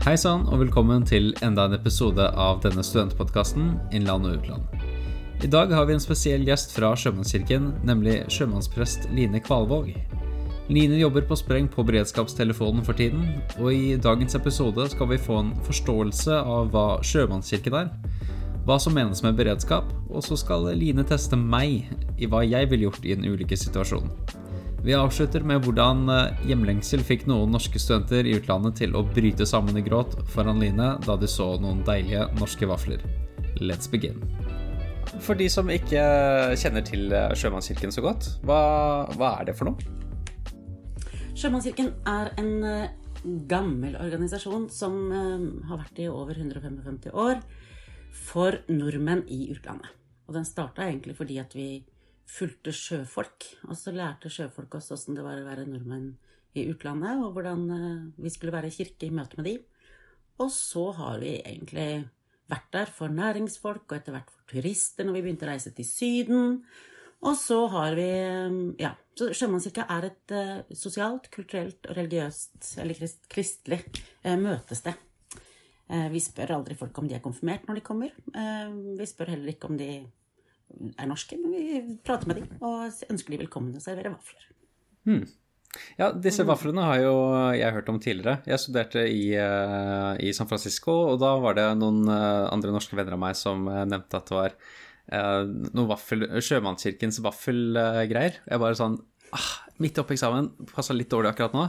Hei sann, og velkommen til enda en episode av denne studentpodkasten Innland og utland. I dag har vi en spesiell gjest fra Sjømannskirken, nemlig sjømannsprest Line Kvalvåg. Line jobber på spreng på beredskapstelefonen for tiden, og i dagens episode skal vi få en forståelse av hva Sjømannskirken er, hva som menes med beredskap, og så skal Line teste meg i hva jeg ville gjort i en ulykkessituasjon. Vi avslutter med hvordan eh, hjemlengsel fikk noen norske studenter i utlandet til å bryte sammen i gråt foran Line da de så noen deilige norske vafler. Let's begin. For de som ikke kjenner til eh, Sjømannskirken så godt, hva, hva er det for noe? Sjømannskirken er en eh, gammel organisasjon som har vært i over 155 år for nordmenn i utlandet. Og den starta egentlig fordi at vi fulgte sjøfolk. Og så lærte sjøfolk oss åssen det var å være nordmenn i utlandet, og hvordan eh, vi skulle være kirke i møte med de. Og så har vi egentlig vært der for næringsfolk, og etter hvert for turister når vi begynte å reise til Syden. Og så har vi Ja, så Sjømannskirka er et uh, sosialt, kulturelt og religiøst, eller krist, kristelig, uh, møtested. Uh, vi spør aldri folk om de er konfirmert når de kommer. vi spør heller ikke om de er norske, men vi prater med dem og ønsker de velkommen og serverer vafler. Hmm. Ja, disse vaflene har jo jeg hørt om tidligere. Jeg studerte i, i San Francisco, og da var det noen andre norske venner av meg som nevnte at det var noen noe vaffel, Sjømannskirkens vaffelgreier. Jeg bare sånn ah, Midt oppi eksamen, passa litt dårlig akkurat nå.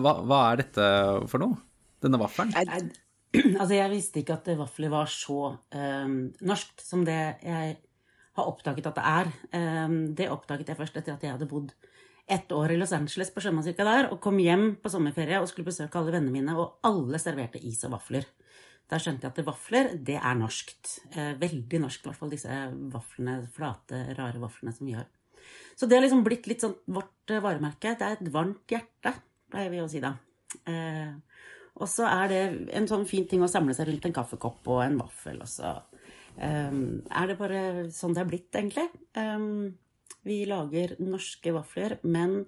Hva, hva, er dette for noe? Denne vaffelen? Altså, jeg visste ikke at vafler var så um, norskt som det jeg har oppdaget at det er. Um, det oppdaget jeg først etter at jeg hadde bodd ett år i Los Angeles på Sjømannskirka der, og kom hjem på sommerferie og skulle besøke alle vennene mine, og alle serverte is og vafler. Da skjønte jeg at vafler, det er norskt. Eh, veldig norskt, i hvert fall disse vaflene, flate, rare vaflene som vi har. Så det har liksom blitt litt sånn vårt eh, varemerke. Det er et varmt hjerte, pleier vi å si da. Eh, og så er det en sånn fin ting å samle seg rundt en kaffekopp og en vaffel, og så er det bare sånn det er blitt, egentlig. vi lager norske vafler, men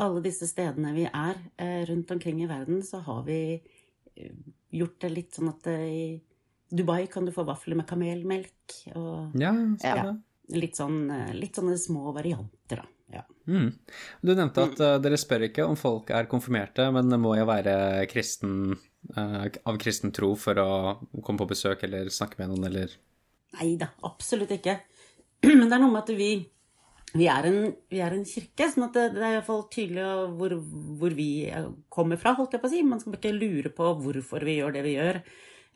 alle disse stedene vi er rundt omkring i verden, så har vi gjort det litt sånn at eh, i Dubai kan du få vafler med kamelmelk. Og, ja, ja, litt, sånn, eh, litt sånne små varianter, da. Ja. Mm. Du nevnte at uh, dere spør ikke om folk er konfirmerte, men må jo være kristen, uh, av kristen tro for å komme på besøk eller snakke med noen, eller Nei da, absolutt ikke. Men det er noe med at vi vi er, en, vi er en, kirke, sånn at det, det er iallfall tydelig hvor, hvor, vi kommer fra, holdt jeg på å si. Man skal ikke lure på hvorfor vi gjør det vi gjør,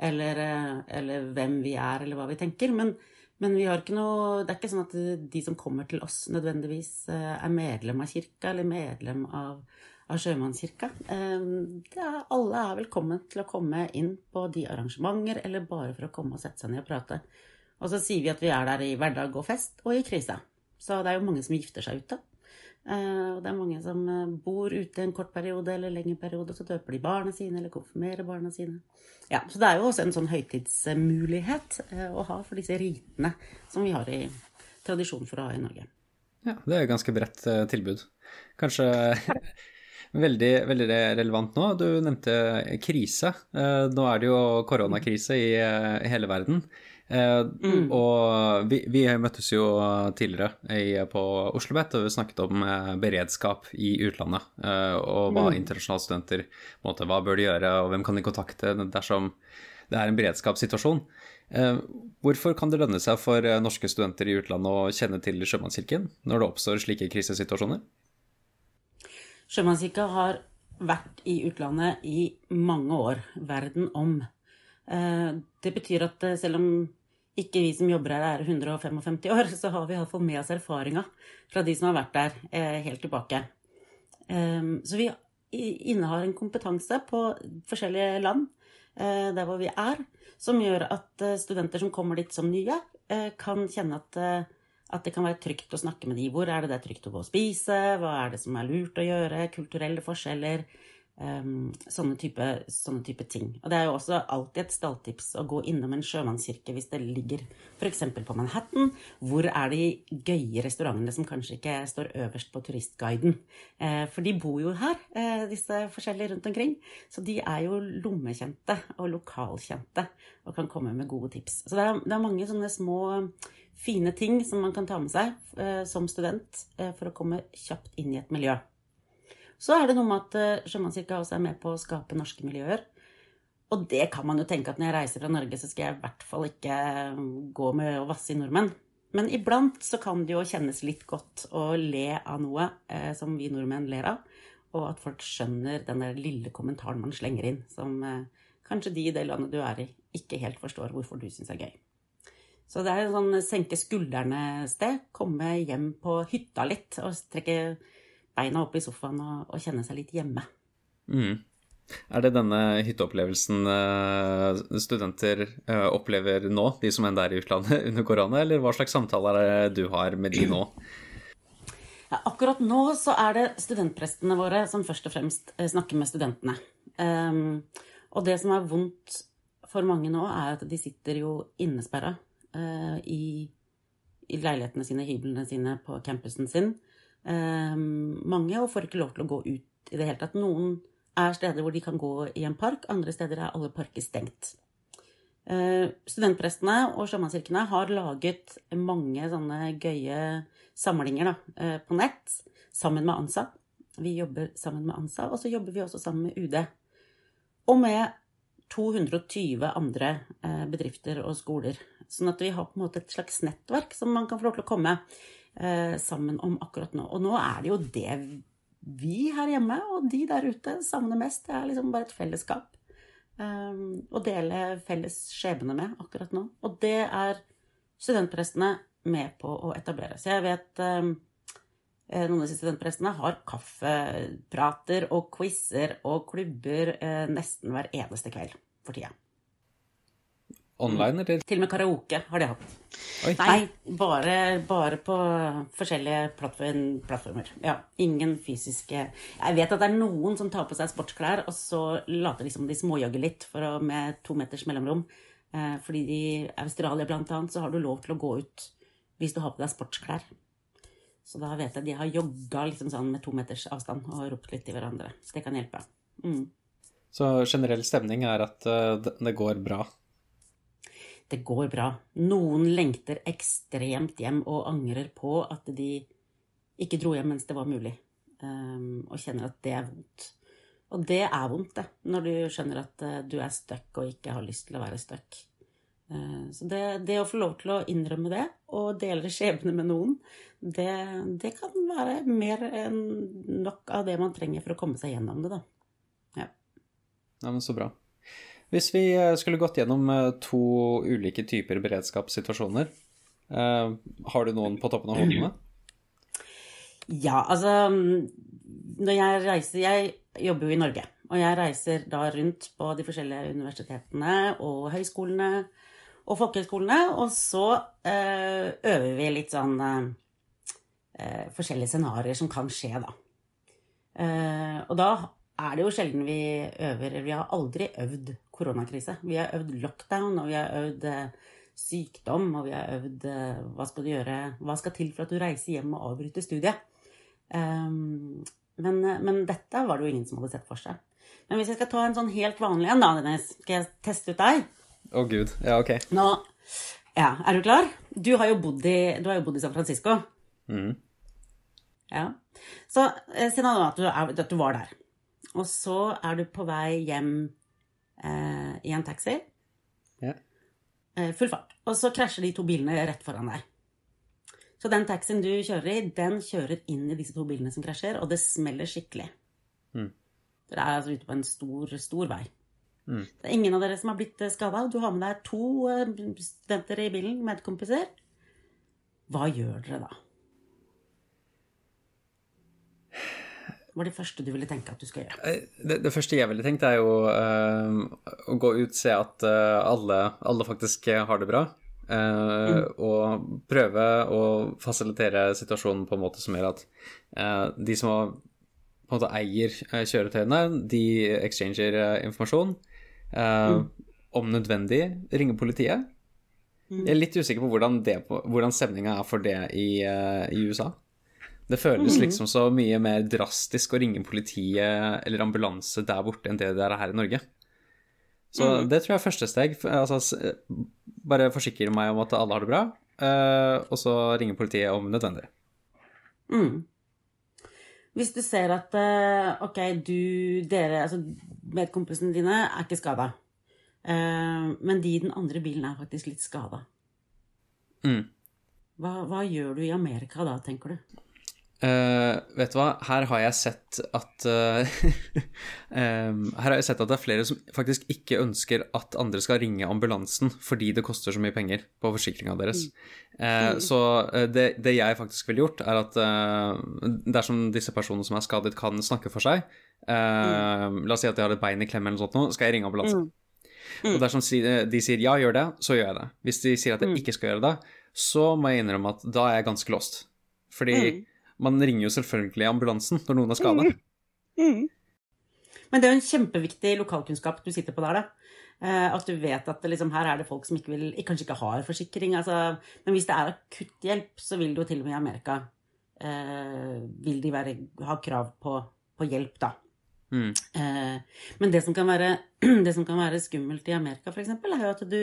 eller, eller hvem vi er, eller hva vi tenker. Men, men noe, det er ikke sånn at de som kommer til oss, nødvendigvis eh, er medlem av kirka, eller medlem av, av Sjømannskirka. Eh, er, alle er velkommen til å komme inn på de arrangementer, eller bare for å komme og sette seg ned og prate. Og så sier vi at vi er der i hverdag og fest, og i krise. Så det er jo mange som gifter seg ute. Eh, og det er mange som eh, bor ute en kort periode eller lengre periode, og så døper de barna sine eller konfirmerer barna sine. Ja, Så det er jo også en sånn høytidsmulighet eh, å ha for disse ritene som vi har i tradisjon for å ha i Norge. Ja, det er et ganske bredt tilbud. Kanskje veldig, veldig relevant nå. Du nevnte krise. Nå er det jo koronakrise i hele verden. Eh, mm. Og vi, vi, møttes jo tidligere i, på OsloMet og vi snakket om eh, beredskap i utlandet. Eh, og hva mm. internasjonale studenter måte, Hva bør de gjøre, og hvem kan de kontakte dersom det er en beredskapssituasjon? Hvorfor kan det lønne seg for norske studenter i utlandet å kjenne til Sjømannskirken når det oppstår slike krisesituasjoner? Sjømannskirka har vært i utlandet i mange år, verden om. Det betyr at selv om ikke vi som jobber her er 155 år, så har vi iallfall med oss erfaringa fra de som har vært der eh, helt tilbake. Så vi innehar en kompetanse på forskjellige land eh, der hvor vi er, som gjør at eh, studenter som kommer dit som nye, kan kjenne at, at det kan være trygt å snakke med de. Hvor er det det er trygt å gå og spise? Hva er det som er lurt å gjøre? Kulturelle forskjeller. Um, sånne, type, sånne type ting. Og det er jo også alltid et stalltips å gå innom en sjømannskirke hvis det ligger f.eks. på Manhattan. Hvor er de gøye restaurantene som kanskje ikke står øverst på turistguiden? Eh, for de bor jo her, eh, disse forskjellige rundt omkring. Så de er jo lommekjente og lokalkjente og kan komme med gode tips. Så det er, det er mange sånne små fine ting som man kan ta med seg eh, som student eh, for å komme kjapt inn i et miljø. Så er det noe med at uh, Sjømannskirka også er med på å skape norske miljøer. Og det kan man jo tenke at når jeg reiser fra Norge, så skal jeg i hvert fall ikke eh, gå med å vasse i nordmenn. Men iblant så kan det jo kjennes litt godt å le av noe eh, som vi nordmenn ler av. Og at folk skjønner den der lille kommentaren man slenger inn, som eh, kanskje de i det landet du er i, ikke helt forstår hvorfor du syns er gøy. Så det er en sånn senke skuldrene-sted. Komme hjem på hytta litt og trekke beina opp i sofaen og, og kjenne seg litt hjemme. Mm. Er det denne hytteopplevelsen eh, studenter eh, opplever nå, de som enda er i utlandet under korona, eller hva slags samtaler er det du har med de nå? Ja, akkurat nå så er det studentprestene våre som først og fremst eh, snakker med studentene. Um, og det som er vondt for mange nå, er at de sitter jo innesperra uh, i, i leilighetene sine, hyblene sine, på campusen sin. Ehm, mange og får ikke lov til å gå ut i det hele tatt. Noen er steder hvor de kan gå i en park, andre steder er alle parker stengt. Uh, studentprestene og sjømannskirkene har laget mange sånne gøye samlinger da, uh, på nett sammen med ANSA. Vi jobber sammen med ANSA, og så jobber vi også sammen med UD. Og med 220 andre uh, bedrifter og skoler. Sånn at vi har på en måte et slags nettverk som man kan få lov til å komme eh, sammen om akkurat nå. Og nå er det jo det vi her hjemme og de der ute savner mest. Det er liksom bare et fellesskap. Um, å dele felles skjebne med akkurat nå. Og det er studentprestene med på å etablere. Så jeg vet um, noen av disse studentprestene har kaffeprater og quizer og klubber uh, nesten hver eneste kveld for tida. Online, eller? Til og med karaoke har de hatt. Oi. Nei, bare, bare, på forskjellige plattformer. Ja, ingen fysiske Jeg vet at det er noen som tar på seg sportsklær, og så later de som de småjogger litt å, med to meters mellomrom. Eh, fordi i Australia blant annet så har du lov til å gå ut hvis du har på deg sportsklær. Så da vet jeg de har jogga liksom sånn med to meters avstand og ropt litt til hverandre. Så det kan hjelpe. Mm. Så generell stemning er at uh, det går bra? Det går bra. Noen lengter ekstremt hjem og angrer på at de ikke dro hjem mens det var mulig, um, og kjenner at det er vondt. Og det er vondt, det, når du skjønner at uh, du er stuck og ikke har lyst til å være stuck. Uh, så det, det, å få lov til å innrømme det, og dele skjebne med noen, det, det, kan være mer enn nok av det man trenger for å komme seg gjennom det, da. Ja. ja men så bra. Hvis vi eh, skulle gått gjennom eh, to ulike typer beredskapssituasjoner, eh, har du noen på toppen av hodene? Ja, altså Når jeg reiser Jeg jobber jo i Norge. Og jeg reiser da rundt på de forskjellige universitetene og høyskolene og folkehøyskolene. Og så øver vi litt sånn forskjellige scenarioer som kan skje, da. og da er det jo sjelden vi øver Vi har aldri øvd koronakrise. Vi har øvd lockdown, og vi har øvd eh, sykdom, og vi har øvd eh, hva skal du gjøre Hva skal til for at du reiser hjem og avbryter studiet? Um, men, men, dette var det jo ingen som hadde sett for seg. Men hvis jeg skal ta en sånn helt vanlig en, da, Dennis, skal jeg teste ut deg? Å oh, gud. Ja, ok. Nå, ja, Er du klar? Du har jo bodd i, har jo bodd i San Francisco. Mm. Ja. Så eh, si nå at, at du var der. Og så er du på vei hjem eh, i en taxi. Ja. Eh, full fart. Og så krasjer de to bilene rett foran deg. Så den taxien du kjører i, den kjører inn i disse to bilene som krasjer, og det smeller skikkelig. Mm. Dere er altså ute på en stor, stor vei. Mm. Det er ingen av dere som har blitt eh, skada. Du har med deg to eh, studenter i bilen, medkompiser. Hva gjør dere da? Var det første du ville tenke at du skal gjøre? Det, det første jeg ville tenkt, er jo uh, å gå ut, se at uh, alle, alle, faktisk har det bra. Uh, mm. Og prøve å fasilitere situasjonen på en måte som gjør at de som har på en måte eier kjøretøyene, de exchanger informasjon. Mm. Om nødvendig ringer politiet. Jeg er litt usikker på hvordan, det, hvordan stemninga er for det i, i USA. Det føles liksom så mye mer drastisk å ringe politiet eller ambulanse der borte enn det det er her i Norge. Så det tror jeg er første steg. Altså, bare forsikre meg om at alle har det bra, eh, og så ringe politiet om nødvendig. Mm. Hvis du ser at eh, ok, du, dere, altså medkompisene dine er ikke skada, men de i den andre bilen er faktisk litt skada. Mm. Hva, hva gjør du i Amerika da, tenker du? Eh, vet du hva, her har jeg sett at uh, um, Her har jeg sett at det er flere som faktisk ikke ønsker at andre skal ringe ambulansen fordi det koster så mye penger på forsikringa deres. Eh, så det, det jeg faktisk ville gjort, er at dersom disse personene som er skadet, kan snakke for seg eh, La oss si at de har et bein i klem eller noe sånt, nå, skal jeg ringe ambulansen. Og dersom de sier ja, gjør det, så gjør jeg det. Hvis de sier at jeg ikke skal gjøre det, så må jeg innrømme at da er jeg ganske lost. Fordi man ringer jo selvfølgelig ambulansen når noen er skada. Men det er jo en kjempeviktig lokalkunnskap du sitter på der, da. Eh, At du vet at liksom, her er det folk som ikke vil, kanskje ikke har forsikring. Altså, men hvis det er akutthjelp, så vil det jo til og med i Amerika eh, vil de være, ha krav på, på hjelp, da. Mm. Eh, men det som kan være, det som kan være skummelt i Amerika, f.eks., er jo at du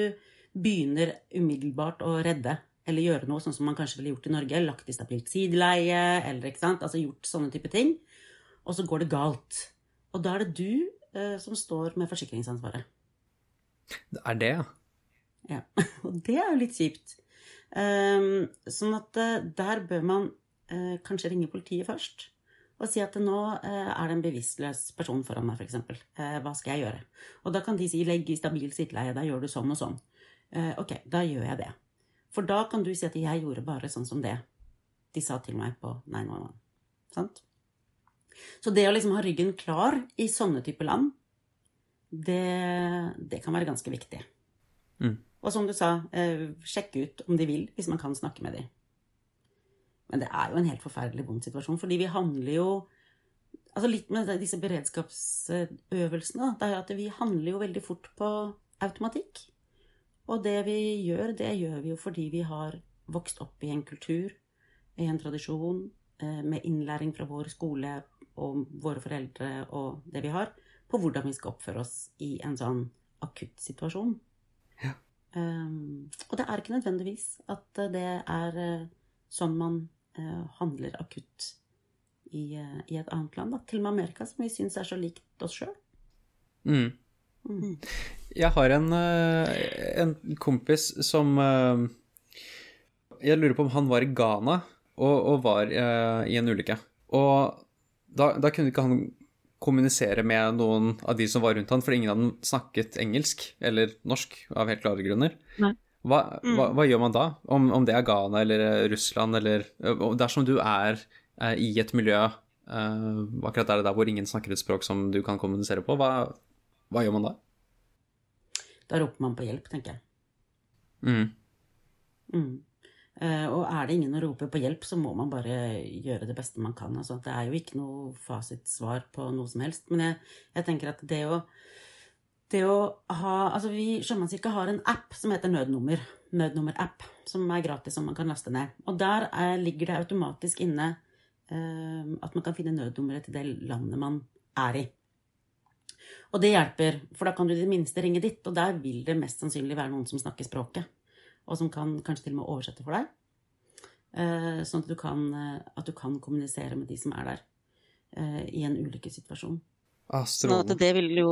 begynner umiddelbart å redde eller gjøre noe sånn som man kanskje ville gjort i Norge. Lagt i stabilt sideleie, eller ikke sant. Altså gjort sånne type ting. Og så går det galt. Og da er det du eh, som står med forsikringsansvaret. Det er det, ja. Ja. Og det er jo litt kjipt. Um, sånn at uh, der bør man uh, kanskje ringe politiet først. Og si at nå uh, er det en bevisstløs person foran meg, f.eks. Uh, hva skal jeg gjøre? Og da kan de si 'legg i stabil sitteleie', da gjør du sånn og sånn. Ok, da gjør jeg det. For da kan du si at 'jeg gjorde bare sånn som det de sa til meg på 911'. Sant? Så det å liksom ha ryggen klar i sånne typer land, det, det kan være ganske viktig. Mm. Og som du sa, eh, sjekk ut om de vil, hvis man kan snakke med dem. Men det er jo en helt forferdelig vond situasjon, fordi vi handler jo altså Litt med disse beredskapsøvelsene, det er at vi handler jo veldig fort på automatikk. Og det vi gjør, det gjør vi jo fordi vi har vokst opp i en kultur, i en tradisjon, eh, med innlæring fra vår skole og våre foreldre og det vi har, på hvordan vi skal oppføre oss i en sånn akutt situasjon. Ja. Um, og det er ikke nødvendigvis at eh, det er eh, sånn man uh, handler akutt i, uh, i et annet land. Da. Til og med Amerika, som vi syns er så likt oss sjøl. Mm. Mm. Jeg har en, eh, en kompis som eh, Jeg lurer på om han var i Ghana og, og var eh, i en ulykke. Og da, da kunne ikke han kommunisere med noen av de som var rundt han, for ingen av dem snakket engelsk eller norsk av helt klare grunner. Nei. Hva, hva, hva gjør man da? Om, om det er Ghana eller Russland eller Dersom du er eh, i et miljø eh, akkurat der, der hvor ingen snakker et språk som du kan kommunisere på, hva, hva gjør man da? Da roper man på hjelp, tenker jeg. Mm. Mm. Eh, og er det ingen å rope på hjelp, så må man bare gjøre det beste man kan. Altså, det er jo ikke noe fasitsvar på noe som helst. Men jeg, jeg tenker at det å, det å ha Altså, vi i Sjømannskirka har en app som heter Nødnummer. Nødnummer-app, som er gratis, som man kan laste ned. Og der er, ligger det automatisk inne eh, at man kan finne nødnummeret til det landet man er i. Og det hjelper, for da kan du i det minste ringe ditt, og der vil det mest sannsynlig være noen som snakker språket og som kan kanskje til og med oversette for deg. Eh, sånn at du, kan, eh, at du kan kommunisere med de som er der eh, i en ulykkessituasjon. Ah, Sånn det vil jo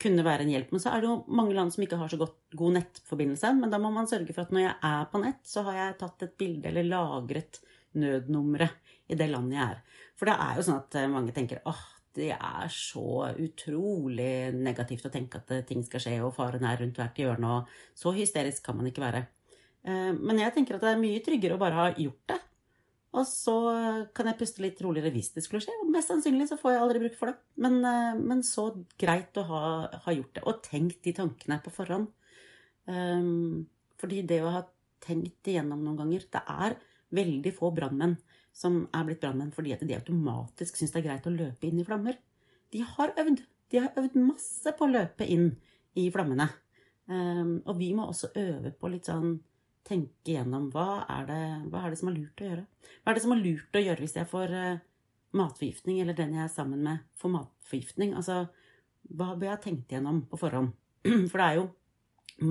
Kunne være en hjelp. Men så er det jo mange land som ikke har så godt, god nettforbindelse. Men da må man sørge for at når jeg er på nett, så har jeg tatt et bilde eller lagret nødnummeret i det landet jeg er. For det er jo sånn at mange tenker åh, det er så utrolig negativt å tenke at eh, ting skal skje, og faren er rundt hvert hjørne, og så hysterisk kan man ikke være. Eh, Men jeg tenker at det er mye tryggere å bare ha gjort det. Og så kan jeg puste litt roligere hvis det skulle skje. Og mest sannsynlig så får jeg aldri bruk for det. Men, eh, men så greit å ha, ha gjort det. Og tenkt de tankene på forhånd. Fordi det å ha tenkt igjennom noen ganger Det er veldig få brannmenn som er blitt brannmenn fordi at de automatisk syns det er greit å løpe inn i flammer. De har øvd. De har øvd masse på å løpe inn i flammene. Um, og vi må også øve på litt sånn tenke gjennom hva er, det, hva er det som er lurt å gjøre. Hva er det som er lurt å gjøre hvis jeg får uh, matforgiftning, eller den jeg er sammen med, får matforgiftning? Altså, hva bør jeg ha tenkt gjennom på forhånd? For det er jo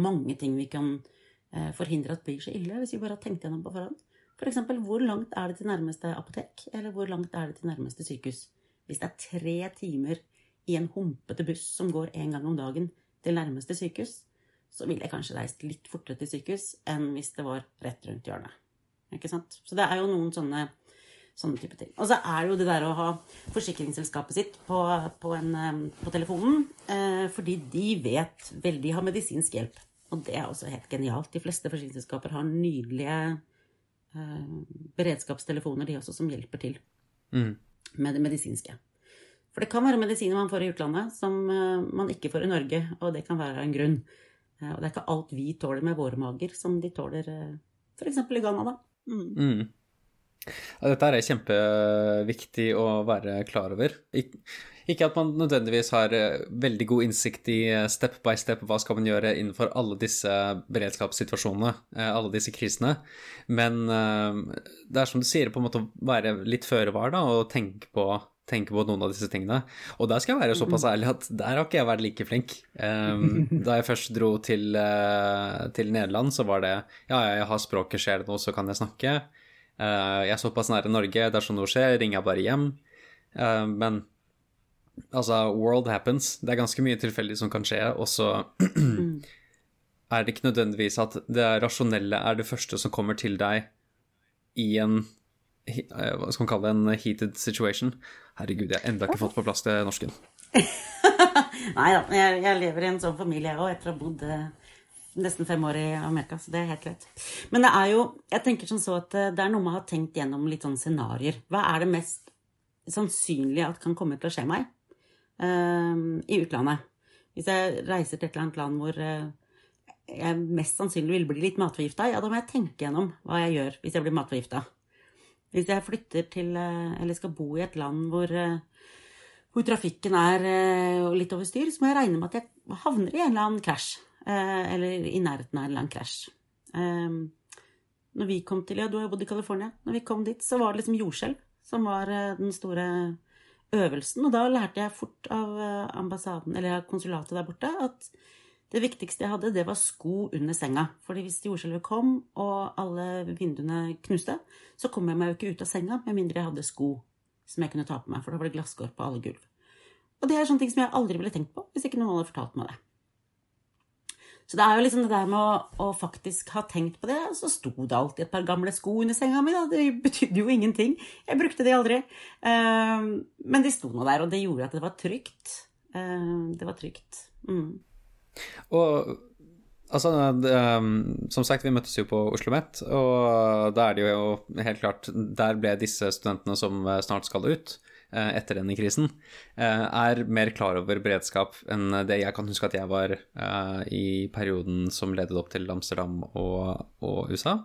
mange ting vi kan uh, forhindre at blir så ille, hvis vi bare har tenkt gjennom på forhånd. F.eks. Hvor langt er det til nærmeste apotek, eller hvor langt er det til nærmeste sykehus? Hvis det er tre timer i en humpete buss som går en gang om dagen til nærmeste sykehus, så ville jeg kanskje reist litt fortere til sykehus enn hvis det var rett rundt hjørnet. Ikke sant? Så det er jo noen sånne, sånne type ting. Og så er det jo det der å ha forsikringsselskapet sitt på, på, en, på telefonen, eh, fordi de vet veldig de har medisinsk hjelp. Og det er også helt genialt. De fleste forsikringsselskaper har nydelige beredskapstelefoner, de også, som hjelper til mm. med det medisinske. For det kan være medisiner man får i utlandet som eh, man ikke får i Norge, og det kan være en grunn. Eh, og det er ikke alt vi tåler med våre mager, som de tåler eh, f.eks. i Ghana, da. Mm. Mm. Ja, dette er kjempeviktig å være klar over. Ikke at man nødvendigvis har eh, veldig god innsikt i step by step hva skal man gjøre innenfor alle disse beredskapssituasjonene, alle disse krisene, men det er som du sier, på en måte å være litt føre var da, og tenke på tenke på noen av disse tingene. Og der skal jeg være såpass ærlig at der har ikke jeg vært like flink. Um, da jeg først dro til, til, Nederland, så var det ja, jeg har språket, skjer det noe, så kan jeg snakke. Jeg er såpass nære Norge, dersom noe skjer, ringer jeg bare hjem. Uh, men altså, world happens. Det er ganske mye tilfeldig som kan skje, og så er det ikke nødvendigvis at det rasjonelle er det første som kommer til deg i en Eh, hva skal man kalle det, en heated situation. Herregud, jeg har enda ikke fått på plass det norsken. Nei da, jeg, jeg, lever i en sånn familie òg, etter å ha bodd eh, nesten fem år i Amerika, så det er helt greit. Men det er jo Jeg tenker sånn så at eh, det er noe med å ha tenkt gjennom litt sånn scenarioer. Hva er det mest sannsynlige at kan komme til å skje meg i utlandet? Hvis jeg reiser til et eller annet land hvor uh, jeg mest sannsynlig vil bli litt matforgifta, ja, da må jeg tenke gjennom hva jeg gjør hvis jeg blir matforgifta. Hvis jeg flytter til eh, Eller skal bo i et land hvor, eh, hvor trafikken er eh, litt over styr, så må jeg regne med at jeg havner i en eller annen krasj. Eller i nærheten av en eller annen krasj. Når vi kom til Ja, du har jo bodd i California. Når vi kom dit, så var det liksom jordskjelv som var den store øvelsen. Og da lærte jeg fort av ambassaden, eller konsulatet der borte, at det viktigste jeg hadde, det var sko under senga. Fordi hvis jordskjelvet kom, og alle vinduene knuste, så kom jeg meg jo ikke ut av senga med mindre jeg hadde sko som jeg kunne ta på meg, for da var det glasskår på alle gulv. Og det er sånne ting som jeg aldri ville tenkt på hvis ikke noen hadde fortalt meg det. Så det er jo liksom det der med å, å faktisk ha tenkt på det. Så sto det alltid et par gamle sko under senga mi. Da. Det betydde jo ingenting. Jeg brukte de aldri. Uh, men de sto nå der, og det gjorde at det var trygt. Uh, det var trygt. Mm. Og altså, um, som sagt, vi møttes jo på Oslo OsloMet, og da er det jo helt klart Der ble disse studentene som snart skal ut etter denne krisen, eh, er mer klar over beredskap enn det jeg kan huske at jeg var i perioden som ledet opp til Amsterdam og, og USA.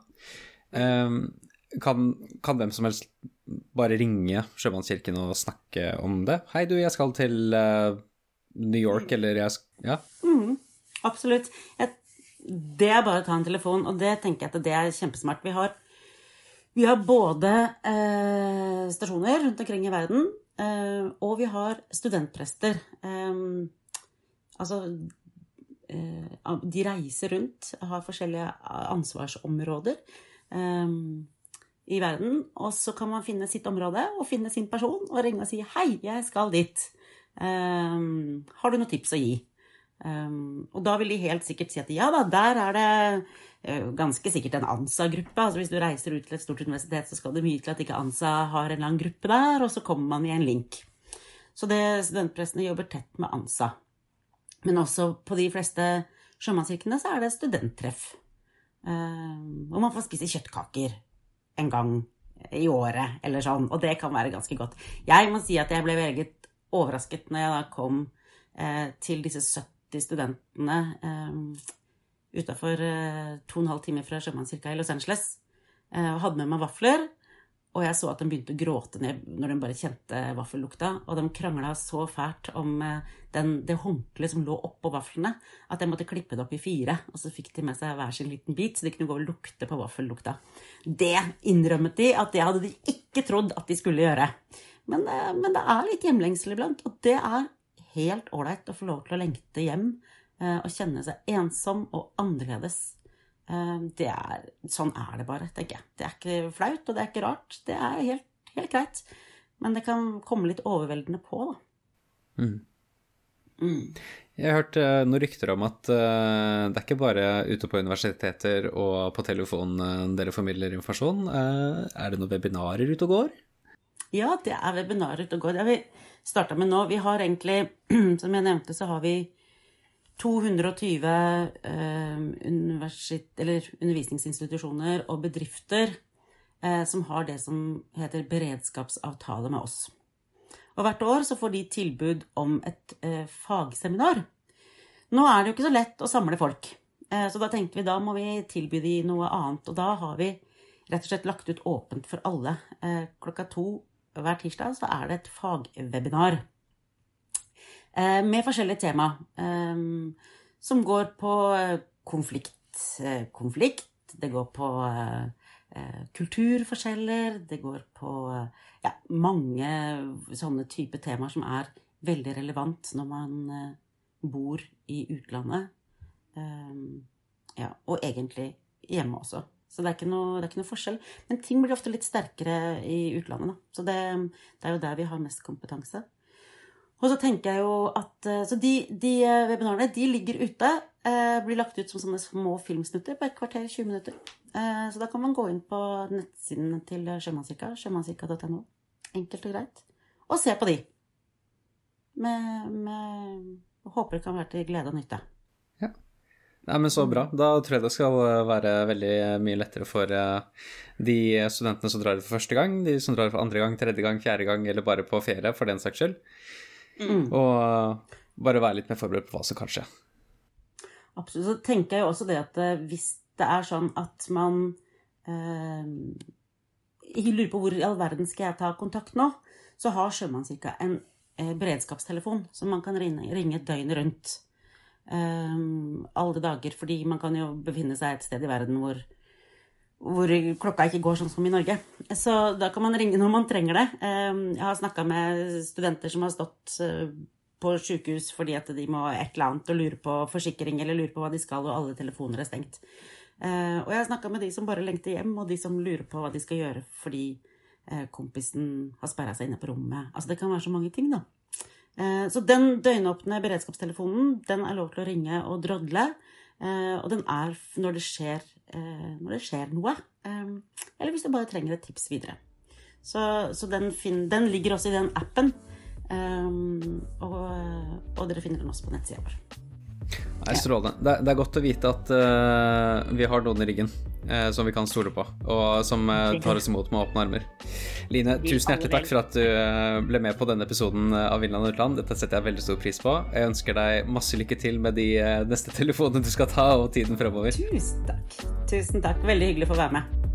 Kan, kan, hvem som helst bare ringe Sjømannskirken og snakke om det? 'Hei, du, jeg skal til New York', eller jeg skal Ja? Mm. Absolutt. Det er bare å ta en telefon, og det tenker jeg at det er kjempesmart. Vi har, vi har både eh, stasjoner rundt omkring i verden, eh, og vi har studentprester. Eh, altså eh, De reiser rundt, har forskjellige ansvarsområder eh, i verden. Og så kan man finne sitt område og finne sin person og ringe og si 'Hei, jeg skal dit'. Eh, har du noen tips å gi? Um, og da vil de helt sikkert si at ja da, der er det uh, ganske sikkert en ANSA-gruppe. Altså hvis du reiser ut til et stort universitet, så skal det mye til at ikke ANSA har en lang gruppe der, og så kommer man i en link. Så det, studentprestene jobber tett med ANSA. Men også på de fleste sjømannskirkene så er det studenttreff. Um, og man får spise kjøttkaker en gang i året eller sånn. Og det kan være ganske godt. Jeg må si at jeg ble veldig overrasket når jeg da kom eh, til disse 70 80 studentene eh, utafor eh, halv time fra sjømannskirka i Los Angeles. Eh, og hadde med meg vafler. Og jeg så at de begynte å gråte ned når de bare kjente vaffellukta. Og de krangla så fælt om eh, den, det håndkleet som lå oppå vaflene, at jeg måtte klippe det opp i fire. Og så fikk de med seg hver sin liten bit, så de kunne gå og lukte på vaffellukta. Det innrømmet de at det hadde de ikke trodd at de skulle gjøre. Men, eh, men det er litt hjemlengsel iblant, og det er helt ålreit å få lov til å lengte hjem eh, og kjenne seg ensom og annerledes Eh, det er, sånn er det bare, tenker jeg. Det er ikke flaut, og det er ikke rart. Det er helt, helt greit. Men det kan komme litt overveldende på, da. Mm. Mm. Jeg har hørt uh, noen rykter om at uh, det er ikke bare ute på universiteter og på telefon uh, dere formidler informasjon. er det noen webinarer ute og går? Ja, det er webinarer ute og går. Det er vi starta med nå. Vi har egentlig, som jeg nevnte, så har vi 220 eh, undervisningsinstitusjoner og bedrifter eh, som har det som heter beredskapsavtale med oss. Og hvert år så får de tilbud om et eh, fagseminar. Nå er det jo ikke så lett å samle folk, eh, så da tenkte vi da må vi tilby de noe annet. Og da har vi rett og slett lagt ut åpent for alle. Klokka to hver tirsdag så er det et fagwebinar. Eh, med forskjellige tema eh, som går på eh, konflikt, konflikt det går på kulturforskjeller, det går på ja, mange sånne type temaer som er veldig relevant når man bor i utlandet. Ja, og egentlig hjemme også. Så det er, noe, det er, ikke noe, forskjell. Men ting blir ofte litt sterkere i utlandet. Da. Så det, det, er jo der vi har mest kompetanse. Og så tenker jeg jo at eh, Så de, de eh, webinarene de ligger ute. Eh, blir lagt ut som sånne små filmsnutter på et kvarter, 20 minutter. Eh, så da kan man gå inn på nettsiden til Sjømannskirka, sjømannskirka.no. Enkelt og greit. Og se på de. Med, med Håper det kan være til glede og nytte. Nei, men Så bra. Da tror jeg det skal være veldig mye lettere for de studentene som drar for første gang, de som drar for andre gang, tredje gang, fjerde gang, eller bare på ferie, for den saks skyld. Mm. Og uh, bare være litt mer forberedt på hva som kan skje. Absolutt. Så tenker jeg jo også det at uh, hvis det er sånn at man eh, ikke lurer på hvor i all verden skal jeg ta kontakt nå, så har Sjømannskirka en beredskapstelefon som man kan ringe, ringe døgnet rundt. Um, alle dager, fordi man kan jo befinne seg et sted i verden hvor hvor klokka ikke går sånn som i Norge. Så da kan man ringe når man trenger det. Ehm, jeg har snakka med studenter som har stått eh, på sykehus fordi at de må et eller annet og lure på forsikring eller lure på hva de skal, og alle telefoner er stengt. Eh, og jeg har snakka med de som bare lengter hjem, og de som lurer på hva de skal gjøre fordi eh, kompisen har sperra seg inne på rommet. Altså det kan være så mange ting, da. Så den døgnåpne beredskapstelefonen, den er lov til å ringe og drodle. Og den er når det skjer Eh, når det skjer noe. Eh, eller hvis du bare trenger et tips videre. Så, så den, den, ligger også i den appen. Um, og, og, dere finner den også på nettsida vår. Er strålende. Det, det, er godt å vite at uh, vi har noen i ryggen uh, som vi kan stole på, og som uh, tar oss imot med åpne armer. Line, tusen hjertelig takk for at du ble med på denne episoden av Innland utland. Dette setter jeg veldig stor pris på. Jeg ønsker deg masse lykke til med de neste telefonene du skal ta, og tiden fremover. Tusen takk. Tusen takk. Veldig hyggelig å få være med.